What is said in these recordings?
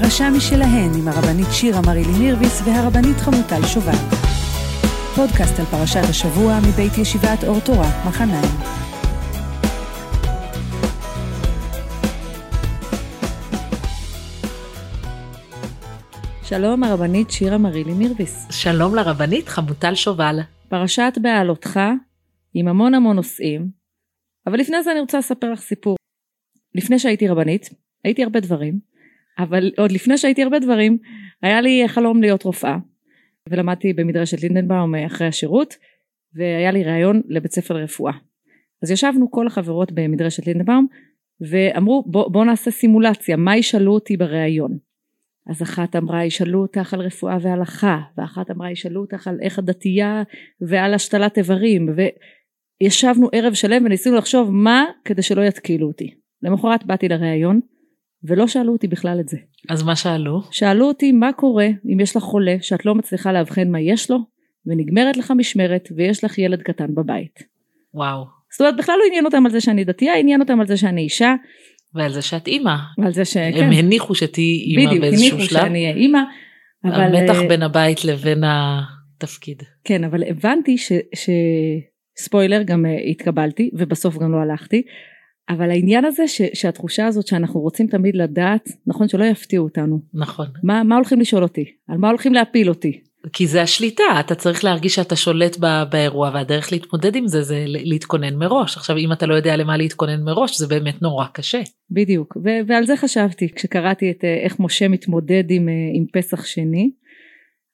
פרשה משלהן עם הרבנית שירה מרילי מירביס והרבנית חמוטל שובל. פודקאסט על פרשת השבוע מבית ישיבת אור תורה, מחניים. שלום הרבנית שירה מרילי מירביס. שלום לרבנית חמוטל שובל. פרשת בעלותך עם המון המון נושאים, אבל לפני זה אני רוצה לספר לך סיפור. לפני שהייתי רבנית, הייתי הרבה דברים, אבל עוד לפני שהייתי הרבה דברים, היה לי חלום להיות רופאה. ולמדתי במדרשת לינדנבאום אחרי השירות, והיה לי ראיון לבית ספר לרפואה. אז ישבנו כל החברות במדרשת לינדנבאום, ואמרו בוא, בוא נעשה סימולציה, מה ישאלו אותי בראיון? אז אחת אמרה ישאלו אותך על רפואה והלכה, ואחת אמרה ישאלו אותך על איך הדתייה ועל השתלת איברים, וישבנו ערב שלם וניסינו לחשוב מה כדי שלא יתקילו אותי. למחרת באתי לראיון, ולא שאלו אותי בכלל את זה. אז מה שאלו? שאלו אותי מה קורה אם יש לך חולה שאת לא מצליחה לאבחן מה יש לו, ונגמרת לך משמרת ויש לך ילד קטן בבית. וואו. זאת אומרת בכלל לא עניין אותם על זה שאני דתייה, עניין אותם על זה שאני אישה. ועל זה שאת אימא. ועל זה ש... הם כן. הניחו שתהיי אימא באיזשהו שלב. בדיוק, הניחו שאני אהיה אימא. אבל... המתח אה, בין הבית לבין התפקיד. כן, אבל הבנתי ש... ש... ספוילר גם אה, התקבלתי ובסוף גם לא הלכתי אבל העניין הזה ש, שהתחושה הזאת שאנחנו רוצים תמיד לדעת, נכון שלא יפתיעו אותנו. נכון. מה, מה הולכים לשאול אותי? על מה הולכים להפיל אותי? כי זה השליטה, אתה צריך להרגיש שאתה שולט באירוע והדרך להתמודד עם זה זה להתכונן מראש. עכשיו אם אתה לא יודע למה להתכונן מראש זה באמת נורא קשה. בדיוק, ו- ועל זה חשבתי כשקראתי את אה, איך משה מתמודד עם, אה, עם פסח שני.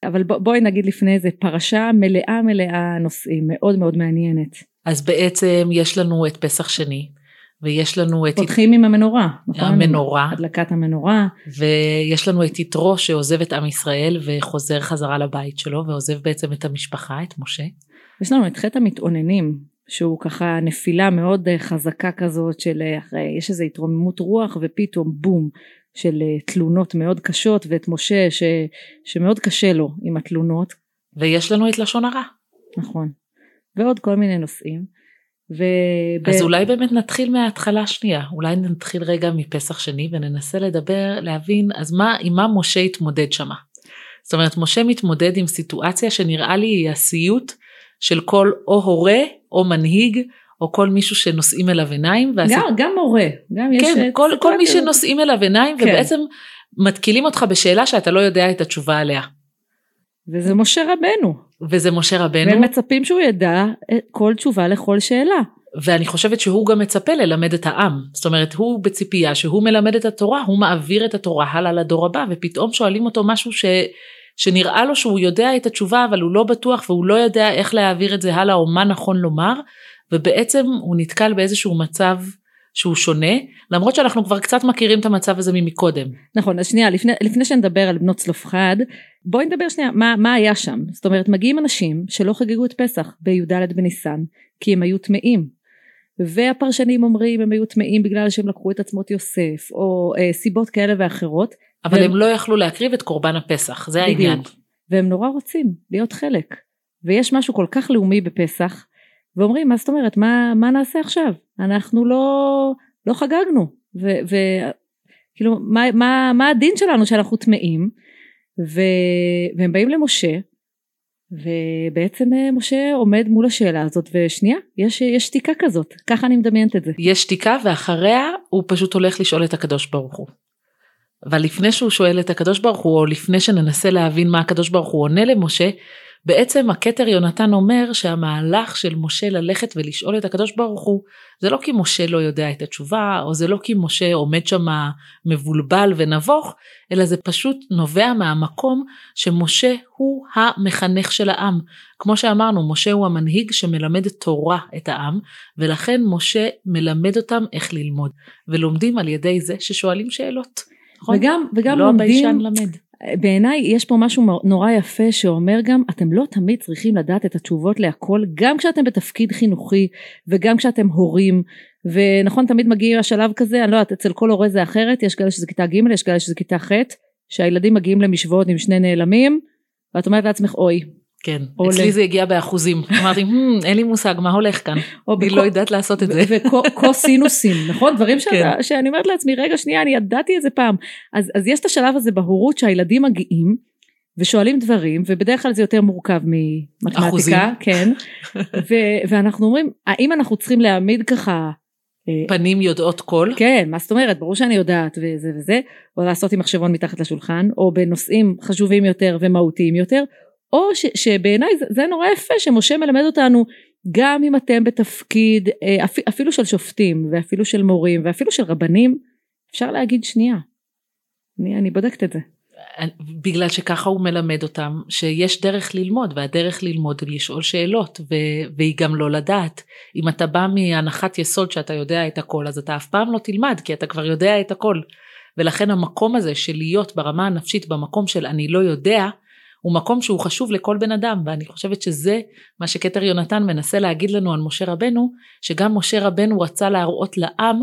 אבל בואי נגיד לפני זה פרשה מלאה מלאה נושאים מאוד מאוד מעניינת. אז בעצם יש לנו את פסח שני. ויש לנו את... פותחים עם המנורה, נכון? המנורה. הדלקת המנורה. ויש לנו את יתרו שעוזב את עם ישראל וחוזר חזרה לבית שלו ועוזב בעצם את המשפחה, את משה. יש לנו את חטא המתאוננים, שהוא ככה נפילה מאוד אה, חזקה כזאת של אה, אחרי, יש איזו התרוממות רוח ופתאום בום של אה, תלונות מאוד קשות ואת משה ש, שמאוד קשה לו עם התלונות. ויש לנו את לשון הרע. נכון. ועוד כל מיני נושאים. וב... אז אולי באמת נתחיל מההתחלה השנייה, אולי נתחיל רגע מפסח שני וננסה לדבר, להבין אז מה, עם מה משה התמודד שמה. זאת אומרת משה מתמודד עם סיטואציה שנראה לי היא הסיוט של כל או הורה או מנהיג או כל מישהו שנושאים אליו עיניים. והסיט... גם, גם הורה, גם יש... כן, כל, כל מי שנושאים אליו עיניים כן. ובעצם מתקילים אותך בשאלה שאתה לא יודע את התשובה עליה. וזה משה רבנו. וזה משה רבנו. והם מצפים שהוא ידע כל תשובה לכל שאלה. ואני חושבת שהוא גם מצפה ללמד את העם. זאת אומרת, הוא בציפייה שהוא מלמד את התורה, הוא מעביר את התורה הלאה לדור הבא, ופתאום שואלים אותו משהו ש... שנראה לו שהוא יודע את התשובה, אבל הוא לא בטוח והוא לא יודע איך להעביר את זה הלאה או מה נכון לומר, ובעצם הוא נתקל באיזשהו מצב שהוא שונה, למרות שאנחנו כבר קצת מכירים את המצב הזה ממקודם. נכון, אז שנייה, לפני, לפני שנדבר על בנות צלופחד, בואי נדבר שנייה, מה, מה היה שם? זאת אומרת, מגיעים אנשים שלא חגגו את פסח בי"ד בניסן, כי הם היו טמאים. והפרשנים אומרים הם היו טמאים בגלל שהם לקחו את עצמות יוסף, או אה, סיבות כאלה ואחרות. אבל והם... הם לא יכלו להקריב את קורבן הפסח, זה בדיוק. העניין. והם נורא רוצים להיות חלק. ויש משהו כל כך לאומי בפסח, ואומרים מה זאת אומרת? מה, מה נעשה עכשיו? אנחנו לא לא חגגנו. וכאילו מה, מה, מה הדין שלנו שאנחנו טמאים? והם באים למשה ובעצם אה, משה עומד מול השאלה הזאת ושנייה יש, יש שתיקה כזאת. ככה אני מדמיינת את זה. יש שתיקה ואחריה הוא פשוט הולך לשאול את הקדוש ברוך הוא. אבל לפני שהוא שואל את הקדוש ברוך הוא או לפני שננסה להבין מה הקדוש ברוך הוא עונה למשה בעצם הכתר יונתן אומר שהמהלך של משה ללכת ולשאול את הקדוש ברוך הוא זה לא כי משה לא יודע את התשובה או זה לא כי משה עומד שם מבולבל ונבוך אלא זה פשוט נובע מהמקום שמשה הוא המחנך של העם. כמו שאמרנו משה הוא המנהיג שמלמד תורה את העם ולכן משה מלמד אותם איך ללמוד ולומדים על ידי זה ששואלים שאלות. נכון? וגם, וגם לא לומדים, למד. בעיניי יש פה משהו נורא יפה שאומר גם אתם לא תמיד צריכים לדעת את התשובות להכל גם כשאתם בתפקיד חינוכי וגם כשאתם הורים. ונכון תמיד מגיע השלב כזה אני לא יודעת אצל כל הורה זה אחרת יש כאלה שזה כיתה ג' יש כאלה שזה כיתה ח' שהילדים מגיעים למשוואות עם שני נעלמים ואת אומרת לעצמך אוי כן, עולה. אצלי זה הגיע באחוזים. אמרתי, "Hmm, אין לי מושג מה הולך כאן. אני לא יודעת לעשות את זה. וקוסינוסים, נכון? דברים שאתה, כן. שאני אומרת לעצמי, רגע שנייה, אני ידעתי את זה פעם. אז, אז יש את השלב הזה בהורות שהילדים מגיעים ושואלים דברים, ובדרך כלל זה יותר מורכב ממתמטיקה, אחוזים. כן. ו- ואנחנו אומרים, האם אנחנו צריכים להעמיד ככה, אה, פנים יודעות קול. כן, מה זאת אומרת, ברור שאני יודעת וזה וזה, או לעשות עם מחשבון מתחת לשולחן, או בנושאים חשובים יותר ומהותיים יותר, או ש, שבעיניי זה, זה נורא יפה שמשה מלמד אותנו, גם אם אתם בתפקיד אה, אפ, אפילו של שופטים, ואפילו של מורים, ואפילו של רבנים, אפשר להגיד שנייה. אני, אני בודקת את זה. בגלל שככה הוא מלמד אותם שיש דרך ללמוד והדרך ללמוד היא לשאול שאלות ו- והיא גם לא לדעת. אם אתה בא מהנחת יסוד שאתה יודע את הכל אז אתה אף פעם לא תלמד כי אתה כבר יודע את הכל. ולכן המקום הזה של להיות ברמה הנפשית במקום של אני לא יודע הוא מקום שהוא חשוב לכל בן אדם ואני חושבת שזה מה שכתר יונתן מנסה להגיד לנו על משה רבנו שגם משה רבנו רצה להראות לעם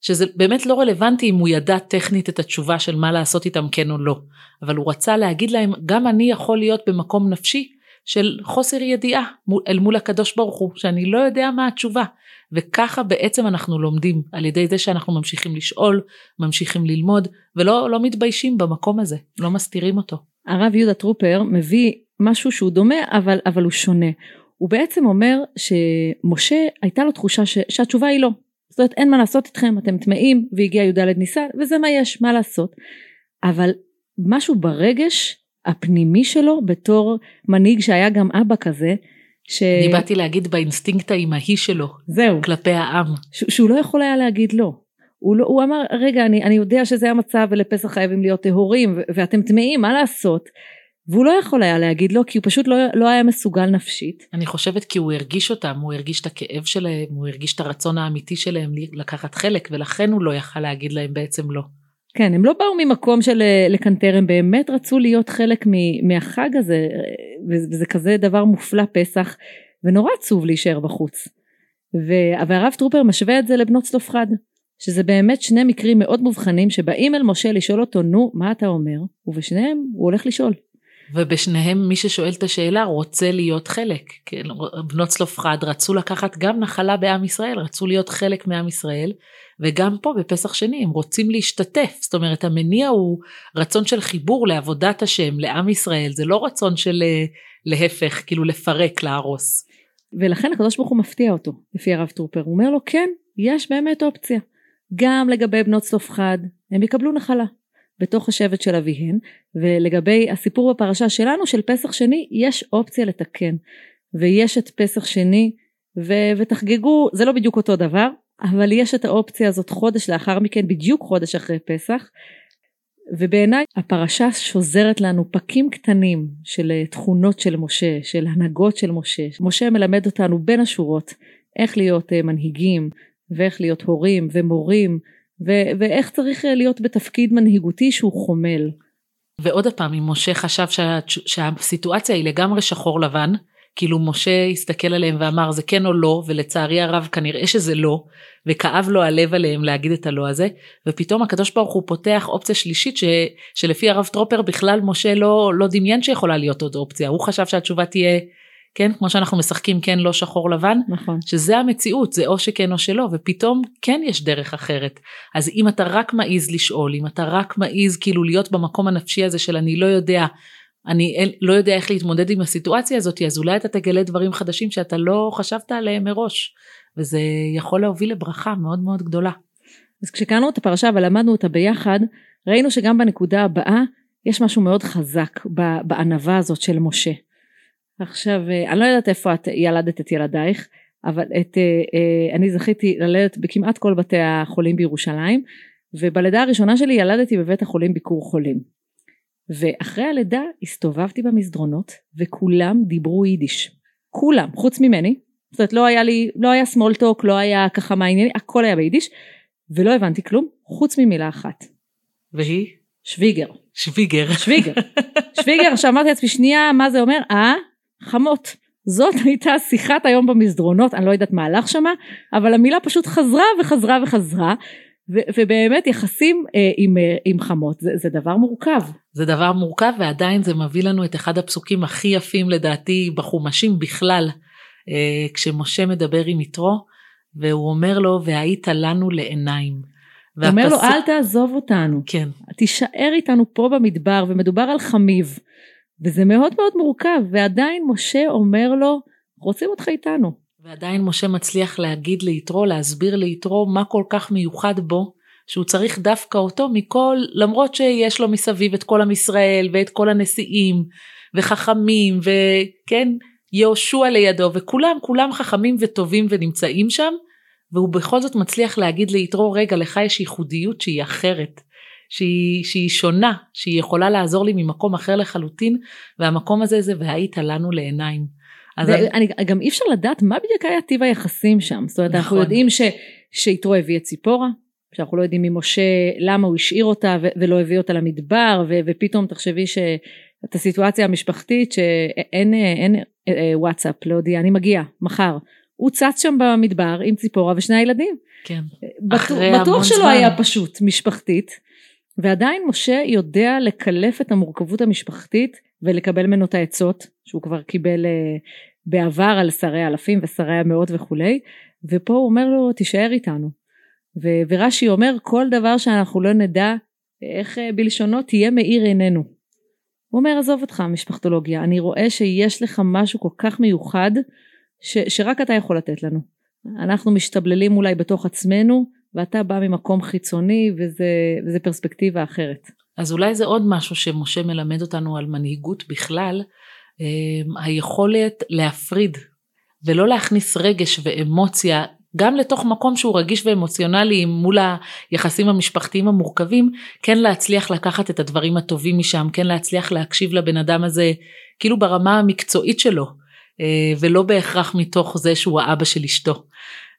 שזה באמת לא רלוונטי אם הוא ידע טכנית את התשובה של מה לעשות איתם כן או לא, אבל הוא רצה להגיד להם גם אני יכול להיות במקום נפשי של חוסר ידיעה אל מול הקדוש ברוך הוא, שאני לא יודע מה התשובה. וככה בעצם אנחנו לומדים, על ידי זה שאנחנו ממשיכים לשאול, ממשיכים ללמוד, ולא לא מתביישים במקום הזה, לא מסתירים אותו. הרב יהודה טרופר מביא משהו שהוא דומה אבל, אבל הוא שונה. הוא בעצם אומר שמשה הייתה לו תחושה ש, שהתשובה היא לא. זאת אומרת אין מה לעשות איתכם אתם טמאים והגיע י"ד ניסן וזה מה יש מה לעשות. אבל משהו ברגש הפנימי שלו בתור מנהיג שהיה גם אבא כזה. ש... אני באתי להגיד באינסטינקט האימהי שלו, זהו. כלפי העם. ש- שהוא לא יכול היה להגיד לא. הוא, לא, הוא אמר רגע אני, אני יודע שזה המצב ולפסח חייבים להיות טהורים ואתם טמאים מה לעשות והוא לא יכול היה להגיד לא כי הוא פשוט לא, לא היה מסוגל נפשית אני חושבת כי הוא הרגיש אותם, הוא הרגיש את הכאב שלהם, הוא הרגיש את הרצון האמיתי שלהם לקחת חלק, ולכן הוא לא יכל להגיד להם בעצם לא. כן הם לא באו ממקום של אה, לקנטר הם באמת רצו להיות חלק מ- מהחג הזה אה, וזה כזה דבר מופלא פסח ונורא עצוב להישאר בחוץ. והרב טרופר משווה את זה לבנות צלופחד שזה באמת שני מקרים מאוד מובחנים שבאים אל משה לשאול אותו נו מה אתה אומר ובשניהם הוא הולך לשאול. ובשניהם מי ששואל את השאלה רוצה להיות חלק. כן, בנות צלופחד רצו לקחת גם נחלה בעם ישראל, רצו להיות חלק מעם ישראל, וגם פה בפסח שני הם רוצים להשתתף. זאת אומרת המניע הוא רצון של חיבור לעבודת השם, לעם ישראל, זה לא רצון של אה, להפך, כאילו לפרק, להרוס. ולכן הקדוש ברוך הוא מפתיע אותו לפי הרב טרופר הוא אומר לו כן יש באמת אופציה גם לגבי בנות צלופחד הם יקבלו נחלה בתוך השבט של אביהן ולגבי הסיפור בפרשה שלנו של פסח שני יש אופציה לתקן ויש את פסח שני ו- ותחגגו זה לא בדיוק אותו דבר אבל יש את האופציה הזאת חודש לאחר מכן בדיוק חודש אחרי פסח ובעיניי הפרשה שוזרת לנו פקים קטנים של תכונות של משה, של הנהגות של משה. משה מלמד אותנו בין השורות איך להיות אה, מנהיגים ואיך להיות הורים ומורים ו- ואיך צריך אה, להיות בתפקיד מנהיגותי שהוא חומל. ועוד פעם, אם משה חשב שה, שהסיטואציה היא לגמרי שחור לבן, כאילו משה הסתכל עליהם ואמר זה כן או לא, ולצערי הרב כנראה שזה לא, וכאב לו הלב עליהם להגיד את הלא הזה, ופתאום הקדוש ברוך הוא פותח אופציה שלישית ש, שלפי הרב טרופר בכלל משה לא, לא דמיין שיכולה להיות עוד אופציה, הוא חשב שהתשובה תהיה כן, כמו שאנחנו משחקים כן לא שחור לבן, נכון. שזה המציאות, זה או שכן או שלא, ופתאום כן יש דרך אחרת. אז אם אתה רק מעז לשאול, אם אתה רק מעז כאילו להיות במקום הנפשי הזה של אני לא יודע, אני אל- לא יודע איך להתמודד עם הסיטואציה הזאת, אז אולי אתה תגלה דברים חדשים שאתה לא חשבת עליהם מראש, וזה יכול להוביל לברכה מאוד מאוד גדולה. אז כשקראנו את הפרשה ולמדנו אותה ביחד, ראינו שגם בנקודה הבאה יש משהו מאוד חזק בענווה הזאת של משה. עכשיו, אה, אני לא יודעת איפה את ילדת את ילדייך, אבל את, אה, אה, אני זכיתי ללדת בכמעט כל בתי החולים בירושלים, ובלידה הראשונה שלי ילדתי בבית החולים ביקור חולים. ואחרי הלידה הסתובבתי במסדרונות וכולם דיברו יידיש. כולם, חוץ ממני. זאת אומרת לא היה לי, לא היה small talk, לא היה ככה מה העניינים, הכל היה ביידיש. ולא הבנתי כלום חוץ ממילה אחת. והיא? שוויגר. שוויגר. שוויגר. שוויגר, עכשיו אמרתי לעצמי שנייה מה זה אומר? אה? חמות. זאת הייתה שיחת היום במסדרונות, אני לא יודעת מה הלך שמה, אבל המילה פשוט חזרה וחזרה וחזרה, ו- ובאמת יחסים אה, עם, אה, עם חמות זה, זה דבר מורכב. זה דבר מורכב ועדיין זה מביא לנו את אחד הפסוקים הכי יפים לדעתי בחומשים בכלל, אה, כשמשה מדבר עם יתרו, והוא אומר לו והיית לנו לעיניים. הוא אומר לו אל תעזוב אותנו, כן. תישאר איתנו פה במדבר ומדובר על חמיב. וזה מאוד מאוד מורכב ועדיין משה אומר לו רוצים אותך איתנו. ועדיין משה מצליח להגיד ליתרו, להסביר ליתרו מה כל כך מיוחד בו, שהוא צריך דווקא אותו מכל, למרות שיש לו מסביב את כל עם ישראל ואת כל הנשיאים וחכמים וכן, יהושע לידו וכולם כולם חכמים וטובים ונמצאים שם, והוא בכל זאת מצליח להגיד ליתרו רגע לך יש ייחודיות שהיא אחרת. שהיא, שהיא שונה, שהיא יכולה לעזור לי ממקום אחר לחלוטין, והמקום הזה זה והיית לנו לעיניים. אז אני, גם אי אפשר לדעת מה בדיוק היה טיב היחסים שם, זאת אומרת נכון. אנחנו יודעים ש, שיתרו הביא את ציפורה, שאנחנו לא יודעים ממשה למה הוא השאיר אותה ו, ולא הביא אותה למדבר, ו, ופתאום תחשבי שאת הסיטואציה המשפחתית שאין אין, אין, אה, וואטסאפ להודיע, אני מגיע, מחר. הוא צץ שם במדבר עם ציפורה ושני הילדים. כן. בטוח, בטוח שלא זמן. היה פשוט משפחתית. ועדיין משה יודע לקלף את המורכבות המשפחתית ולקבל ממנו את העצות שהוא כבר קיבל uh, בעבר על שרי האלפים ושרי המאות וכולי ופה הוא אומר לו תישאר איתנו ו- ורש"י אומר כל דבר שאנחנו לא נדע איך uh, בלשונו תהיה מאיר עינינו. הוא אומר עזוב אותך משפחתולוגיה אני רואה שיש לך משהו כל כך מיוחד ש- שרק אתה יכול לתת לנו. אנחנו משתבללים אולי בתוך עצמנו ואתה בא ממקום חיצוני וזה, וזה פרספקטיבה אחרת. אז אולי זה עוד משהו שמשה מלמד אותנו על מנהיגות בכלל, אמ, היכולת להפריד ולא להכניס רגש ואמוציה גם לתוך מקום שהוא רגיש ואמוציונלי מול היחסים המשפחתיים המורכבים, כן להצליח לקחת את הדברים הטובים משם, כן להצליח להקשיב לבן אדם הזה כאילו ברמה המקצועית שלו, אה, ולא בהכרח מתוך זה שהוא האבא של אשתו.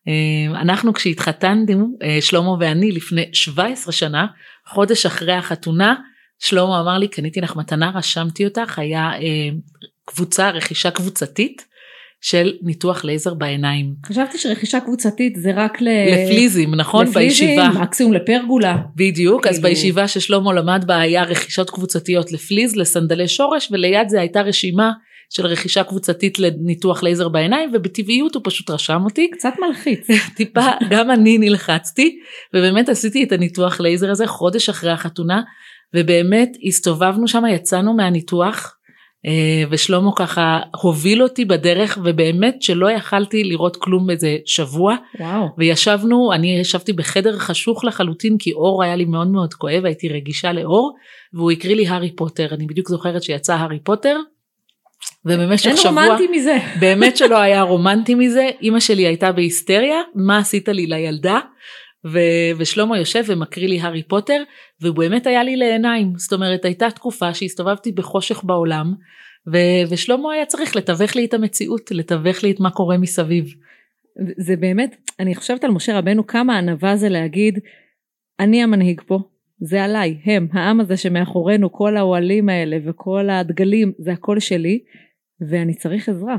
אמ, אנחנו כשהתחתננו, אה, שלמה ואני לפני 17 שנה, חודש אחרי החתונה, שלמה אמר לי קניתי לך מתנה, רשמתי אותך, היה אה, קבוצה, רכישה קבוצתית של ניתוח לייזר בעיניים. חשבתי שרכישה קבוצתית זה רק ל... לפליזים, נכון? לפליזים, בישיבה. מקסימום לפרגולה. בדיוק, אז כאילו- בישיבה ששלמה למד בה היה רכישות קבוצתיות לפליז, לסנדלי שורש, וליד זה הייתה רשימה של רכישה קבוצתית לניתוח לייזר בעיניים ובטבעיות הוא פשוט רשם אותי. קצת מלחיץ. טיפה, גם אני נלחצתי ובאמת עשיתי את הניתוח לייזר הזה חודש אחרי החתונה ובאמת הסתובבנו שם יצאנו מהניתוח אה, ושלמה ככה הוביל אותי בדרך ובאמת שלא יכולתי לראות כלום איזה שבוע וואו. וישבנו אני ישבתי בחדר חשוך לחלוטין כי אור היה לי מאוד מאוד כואב הייתי רגישה לאור והוא הקריא לי הארי פוטר אני בדיוק זוכרת שיצא הארי פוטר ובמשך שבוע, אין רומנטי מזה, באמת שלא היה רומנטי מזה, אימא שלי הייתה בהיסטריה, מה עשית לי לילדה? ו- ושלמה יושב ומקריא לי הארי פוטר, והוא באמת היה לי לעיניים, זאת אומרת הייתה תקופה שהסתובבתי בחושך בעולם, ו- ושלמה היה צריך לתווך לי את המציאות, לתווך לי את מה קורה מסביב. זה באמת, אני חושבת על משה רבנו כמה ענווה זה להגיד, אני המנהיג פה, זה עליי, הם, העם הזה שמאחורינו, כל האוהלים האלה וכל הדגלים, זה הכל שלי, ואני צריך עזרה.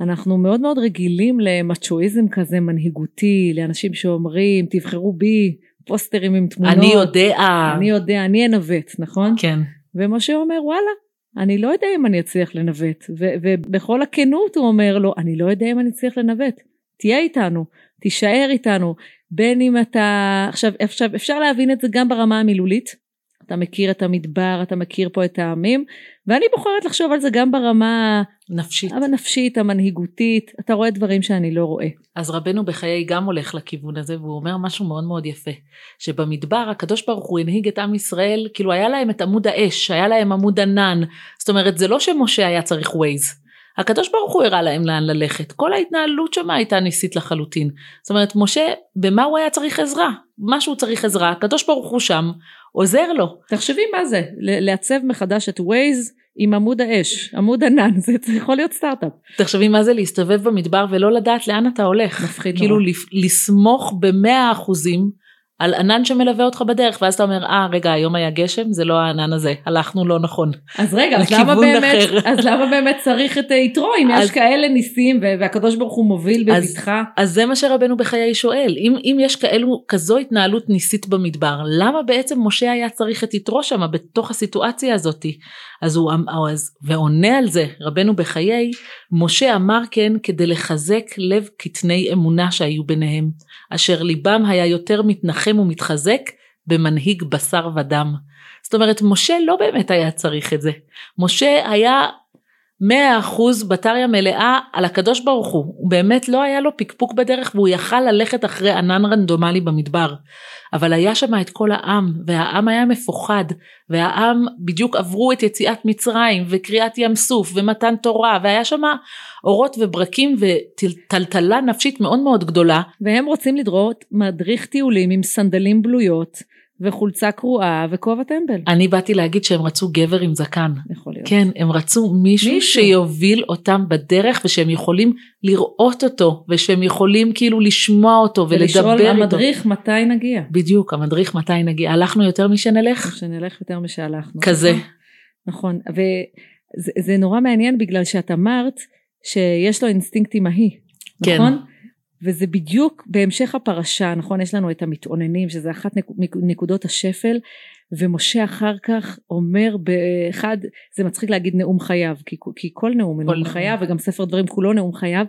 אנחנו מאוד מאוד רגילים למצ'ואיזם כזה מנהיגותי, לאנשים שאומרים תבחרו בי, פוסטרים עם תמונות. אני יודע. אני יודע, אני אנווט, נכון? כן. ומשה אומר וואלה, אני לא יודע אם אני אצליח לנווט, ובכל הכנות הוא אומר לו, אני לא יודע אם אני אצליח לנווט, תהיה איתנו, תישאר איתנו, בין אם אתה, עכשיו, עכשיו אפשר להבין את זה גם ברמה המילולית, אתה מכיר את המדבר, אתה מכיר פה את העמים, ואני בוחרת לחשוב על זה גם ברמה נפשית, הנפשית, המנהיגותית, אתה רואה דברים שאני לא רואה. אז רבנו בחיי גם הולך לכיוון הזה, והוא אומר משהו מאוד מאוד יפה, שבמדבר הקדוש ברוך הוא הנהיג את עם ישראל, כאילו היה להם את עמוד האש, היה להם עמוד ענן, זאת אומרת זה לא שמשה היה צריך ווייז. הקדוש ברוך הוא הראה להם לאן ללכת, כל ההתנהלות שם הייתה ניסית לחלוטין. זאת אומרת, משה, במה הוא היה צריך עזרה? מה שהוא צריך עזרה, הקדוש ברוך הוא שם, עוזר לו. תחשבי מה זה, לעצב מחדש את ווייז עם עמוד האש, עמוד ענן, זה יכול להיות סטארט-אפ. תחשבי מה זה להסתובב במדבר ולא לדעת לאן אתה הולך. מפחיד כאילו נורא. כאילו לסמוך במאה אחוזים על ענן שמלווה אותך בדרך ואז אתה אומר אה רגע היום היה גשם זה לא הענן הזה הלכנו לא נכון. אז רגע אז למה, באמת, אז למה באמת צריך את יתרו אם אז, יש כאלה ניסים והקדוש ברוך הוא מוביל בבטחה. אז, אז זה מה שרבנו בחיי שואל אם, אם יש כאלו כזו התנהלות ניסית במדבר למה בעצם משה היה צריך את יתרו שם בתוך הסיטואציה הזאתי אז הוא אז, ועונה על זה רבנו בחיי משה אמר כן כדי לחזק לב קטני אמונה שהיו ביניהם אשר ליבם היה יותר מתנחם ומתחזק במנהיג בשר ודם. זאת אומרת משה לא באמת היה צריך את זה. משה היה מאה אחוז בטריה מלאה על הקדוש ברוך הוא, הוא באמת לא היה לו פקפוק בדרך והוא יכל ללכת אחרי ענן רנדומלי במדבר. אבל היה שם את כל העם, והעם היה מפוחד, והעם בדיוק עברו את יציאת מצרים, וקריעת ים סוף, ומתן תורה, והיה שם אורות וברקים וטלטלה נפשית מאוד מאוד גדולה. והם רוצים לדרות מדריך טיולים עם סנדלים בלויות. וחולצה קרועה וכובע טמבל. אני באתי להגיד שהם רצו גבר עם זקן. יכול להיות. כן, הם רצו מישהו, מישהו שיוביל אותם בדרך ושהם יכולים לראות אותו ושהם יכולים כאילו לשמוע אותו ולדבר איתו. ולשאול המדריך מתי נגיע. בדיוק, המדריך מתי נגיע. הלכנו יותר משנלך? שנלך יותר משהלכנו. כזה. נכון, וזה נורא מעניין בגלל שאת אמרת שיש לו אינסטינקט אימהי. כן. נכון? וזה בדיוק בהמשך הפרשה, נכון? יש לנו את המתאוננים, שזה אחת נקודות השפל, ומשה אחר כך אומר באחד, זה מצחיק להגיד נאום חייו, כי, כי כל נאום הוא נאום חייו, וגם ספר דברים כולו נאום חייו,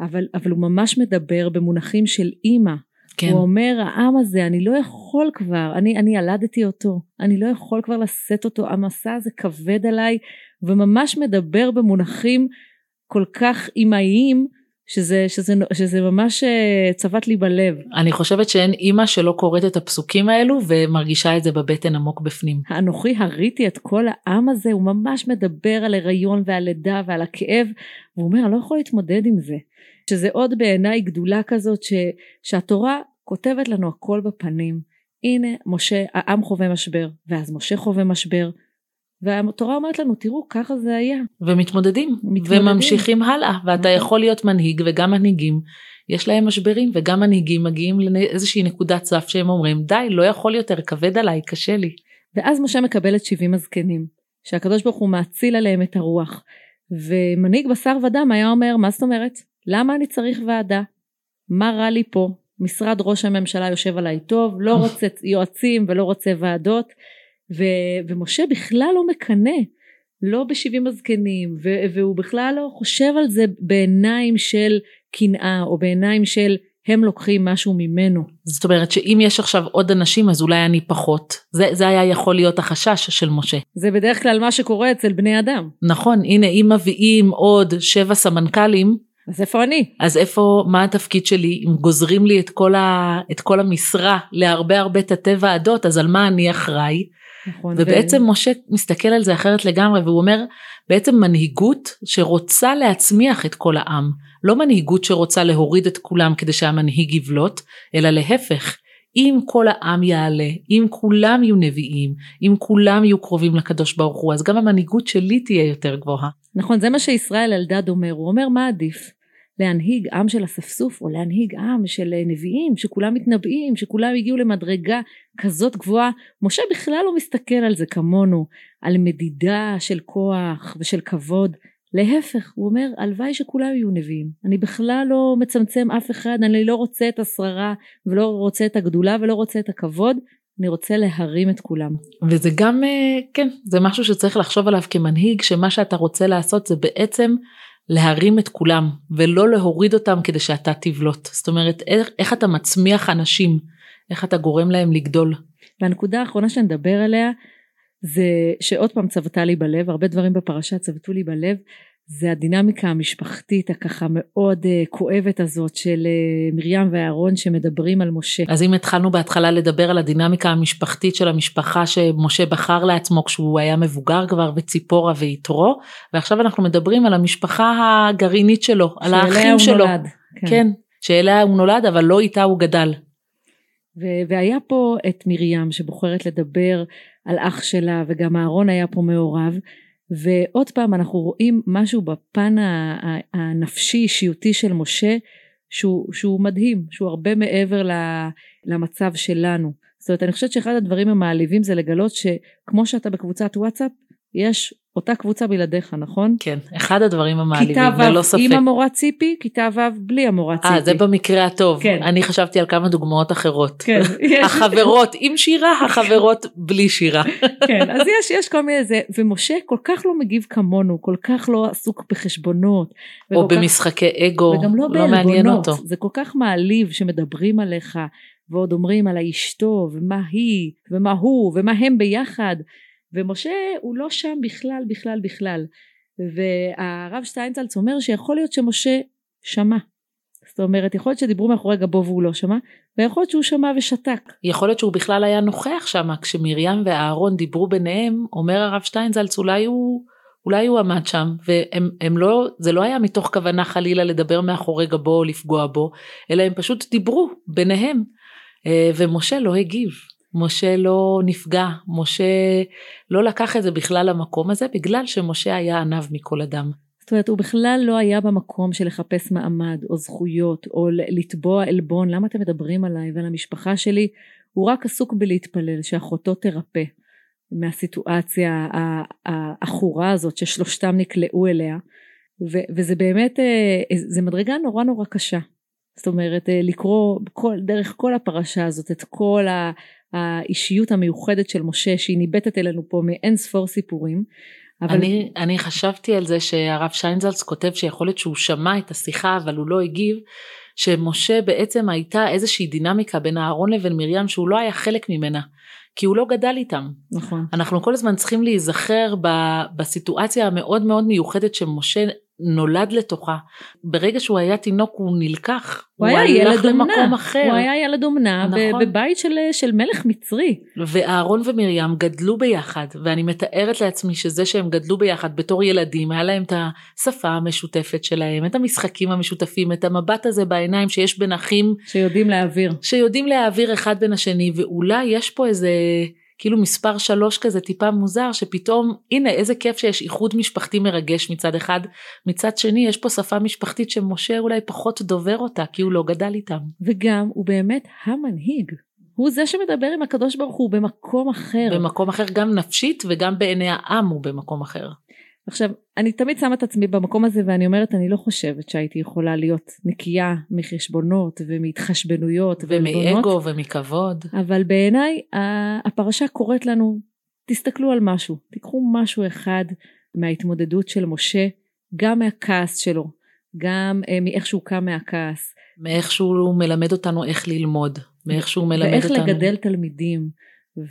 אבל, אבל הוא ממש מדבר במונחים של אימא. כן. הוא אומר, העם הזה, אני לא יכול כבר, אני, אני ילדתי אותו, אני לא יכול כבר לשאת אותו, המסע הזה כבד עליי, וממש מדבר במונחים כל כך אימהיים, שזה, שזה, שזה ממש אה, צבט לי בלב. אני חושבת שאין אימא שלא קוראת את הפסוקים האלו ומרגישה את זה בבטן עמוק בפנים. האנוכי הריתי את כל העם הזה, הוא ממש מדבר על הריון ועל לידה ועל הכאב, והוא אומר אני לא יכול להתמודד עם זה. שזה עוד בעיניי גדולה כזאת ש, שהתורה כותבת לנו הכל בפנים. הנה משה, העם חווה משבר, ואז משה חווה משבר, והתורה אומרת לנו תראו ככה זה היה. ומתמודדים, מתמודדים. וממשיכים הלאה ואתה נכון. יכול להיות מנהיג וגם מנהיגים יש להם משברים וגם מנהיגים מגיעים לאיזושהי נקודת סף שהם אומרים די לא יכול יותר כבד עליי קשה לי. ואז משה מקבל את 70 הזקנים שהקדוש ברוך הוא מאציל עליהם את הרוח ומנהיג בשר ודם היה אומר מה זאת אומרת למה אני צריך ועדה מה רע לי פה משרד ראש הממשלה יושב עליי טוב לא רוצה יועצים ולא רוצה ועדות ו, ומשה בכלל לא מקנא, לא בשבעים הזקנים, ו, והוא בכלל לא חושב על זה בעיניים של קנאה, או בעיניים של הם לוקחים משהו ממנו. זאת אומרת שאם יש עכשיו עוד אנשים אז אולי אני פחות. זה, זה היה יכול להיות החשש של משה. זה בדרך כלל מה שקורה אצל בני אדם. נכון, הנה אם מביאים עוד שבע סמנכ"לים. אז איפה אני? אז איפה, מה התפקיד שלי? אם גוזרים לי את כל, ה, את כל המשרה להרבה הרבה תתי ועדות, אז על מה אני אחראי? נכון. ובעצם ו... משה מסתכל על זה אחרת לגמרי והוא אומר בעצם מנהיגות שרוצה להצמיח את כל העם לא מנהיגות שרוצה להוריד את כולם כדי שהמנהיג יבלוט אלא להפך אם כל העם יעלה, אם כולם יהיו נביאים, אם כולם יהיו קרובים לקדוש ברוך הוא, אז גם המנהיגות שלי תהיה יותר גבוהה. נכון, זה מה שישראל אלדד אומר, הוא אומר מה עדיף? להנהיג עם של אספסוף או להנהיג עם של אה, נביאים שכולם מתנבאים שכולם הגיעו למדרגה כזאת גבוהה. משה בכלל לא מסתכל על זה כמונו על מדידה של כוח ושל כבוד. להפך הוא אומר הלוואי שכולם יהיו נביאים. אני בכלל לא מצמצם אף אחד אני לא רוצה את השררה ולא רוצה את הגדולה ולא רוצה את הכבוד אני רוצה להרים את כולם. וזה גם אה, כן זה משהו שצריך לחשוב עליו כמנהיג שמה שאתה רוצה לעשות זה בעצם להרים את כולם ולא להוריד אותם כדי שאתה תבלוט. זאת אומרת איך, איך אתה מצמיח אנשים, איך אתה גורם להם לגדול. והנקודה האחרונה שנדבר עליה זה שעוד פעם צבתה לי בלב, הרבה דברים בפרשה צבתו לי בלב, זה הדינמיקה המשפחתית הככה מאוד uh, כואבת הזאת של uh, מרים ואהרון שמדברים על משה. אז אם התחלנו בהתחלה לדבר על הדינמיקה המשפחתית של המשפחה שמשה בחר לעצמו כשהוא היה מבוגר כבר וציפורה ויתרו ועכשיו אנחנו מדברים על המשפחה הגרעינית שלו, על האחים שלו. נולד. כן. כן, שאליה הוא נולד אבל לא איתה הוא גדל. והיה פה את מרים שבוחרת לדבר על אח שלה וגם אהרון היה פה מעורב ועוד פעם אנחנו רואים משהו בפן הנפשי אישיותי של משה שהוא, שהוא מדהים, שהוא הרבה מעבר למצב שלנו. זאת אומרת, אני חושבת שאחד הדברים המעליבים זה לגלות שכמו שאתה בקבוצת וואטסאפ, יש אותה קבוצה בלעדיך, נכון? כן, אחד הדברים המעליבים, ללא ספק. כיתה ו' עם המורה ציפי, כיתה ו' בלי המורה ציפי. אה, זה במקרה הטוב. כן. אני חשבתי על כמה דוגמאות אחרות. כן. החברות עם שירה, החברות בלי שירה. כן, אז יש, יש כל מיני זה, ומשה כל כך לא מגיב כמונו, כל כך לא עסוק בחשבונות. או במשחקי כך, אגו, וגם לא, לא מעניין אותו. זה כל כך מעליב שמדברים עליך, ועוד אומרים על האשתו, ומה היא, ומה הוא, ומה הם ביחד. ומשה הוא לא שם בכלל בכלל בכלל. והרב שטיינצלץ אומר שיכול להיות שמשה שמע. זאת אומרת יכול להיות שדיברו מאחורי גבו והוא לא שמע ויכול להיות שהוא שמע ושתק. יכול להיות שהוא בכלל היה נוכח שם כשמרים ואהרון דיברו ביניהם אומר הרב שטיינזלץ אולי הוא אולי הוא עמד שם. והם לא זה לא היה מתוך כוונה חלילה לדבר מאחורי גבו או לפגוע בו אלא הם פשוט דיברו ביניהם. אה, ומשה לא הגיב משה לא נפגע, משה לא לקח את זה בכלל למקום הזה, בגלל שמשה היה עניו מכל אדם. זאת אומרת, הוא בכלל לא היה במקום של לחפש מעמד או זכויות או לתבוע עלבון, למה אתם מדברים עליי ועל המשפחה שלי? הוא רק עסוק בלהתפלל שאחותו תרפא מהסיטואציה העכורה הזאת ששלושתם נקלעו אליה, וזה באמת, אה, זה מדרגה נורא נורא קשה. זאת אומרת, אה, לקרוא כל, דרך כל הפרשה הזאת את כל האישיות המיוחדת של משה שהיא ניבטת אלינו פה מאין ספור סיפורים. אבל... אני, אני חשבתי על זה שהרב שיינזלץ כותב שיכול להיות שהוא שמע את השיחה אבל הוא לא הגיב, שמשה בעצם הייתה איזושהי דינמיקה בין אהרון לבין מרים שהוא לא היה חלק ממנה. כי הוא לא גדל איתם. נכון. אנחנו כל הזמן צריכים להיזכר בסיטואציה המאוד מאוד מיוחדת שמשה נולד לתוכה. ברגע שהוא היה תינוק הוא נלקח. הוא, הוא היה ילד אומנה. אחר. הוא היה ילד אומנה נכון. בבית של, של מלך מצרי. ואהרון ומרים גדלו ביחד ואני מתארת לעצמי שזה שהם גדלו ביחד בתור ילדים היה להם את השפה המשותפת שלהם את המשחקים המשותפים את המבט הזה בעיניים שיש בין אחים. שיודעים להעביר. שיודעים להעביר אחד בין השני ואולי יש פה איזה כאילו מספר שלוש כזה טיפה מוזר שפתאום הנה איזה כיף שיש איחוד משפחתי מרגש מצד אחד מצד שני יש פה שפה משפחתית שמשה אולי פחות דובר אותה כי הוא לא גדל איתם. וגם הוא באמת המנהיג. הוא זה שמדבר עם הקדוש ברוך הוא במקום אחר. במקום אחר גם נפשית וגם בעיני העם הוא במקום אחר. עכשיו, אני תמיד שמה את עצמי במקום הזה ואני אומרת, אני לא חושבת שהייתי יכולה להיות נקייה מחשבונות ומהתחשבנויות ומאגו ומכבוד. אבל בעיניי הפרשה קוראת לנו, תסתכלו על משהו, תיקחו משהו אחד מההתמודדות של משה, גם מהכעס שלו, גם אה, מאיך שהוא קם מהכעס. מאיך שהוא מלמד אותנו איך ללמוד, מאיך שהוא מלמד ואיך אותנו. ואיך לגדל תלמידים.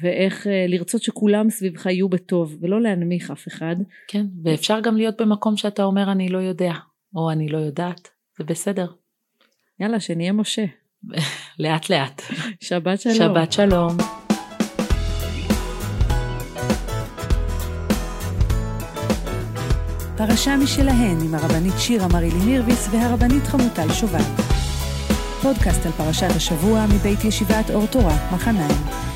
ואיך אה, לרצות שכולם סביבך יהיו בטוב ולא להנמיך אף אחד. כן, ואפשר גם להיות במקום שאתה אומר אני לא יודע, או אני לא יודעת, זה בסדר. יאללה, שנהיה משה. לאט לאט. שבת שלום. שבת שלום. פרשה משלהן עם הרבנית שירה מרילי מירביס והרבנית חמוטל שובל. פודקאסט על פרשת השבוע מבית ישיבת אור תורה, מחניים.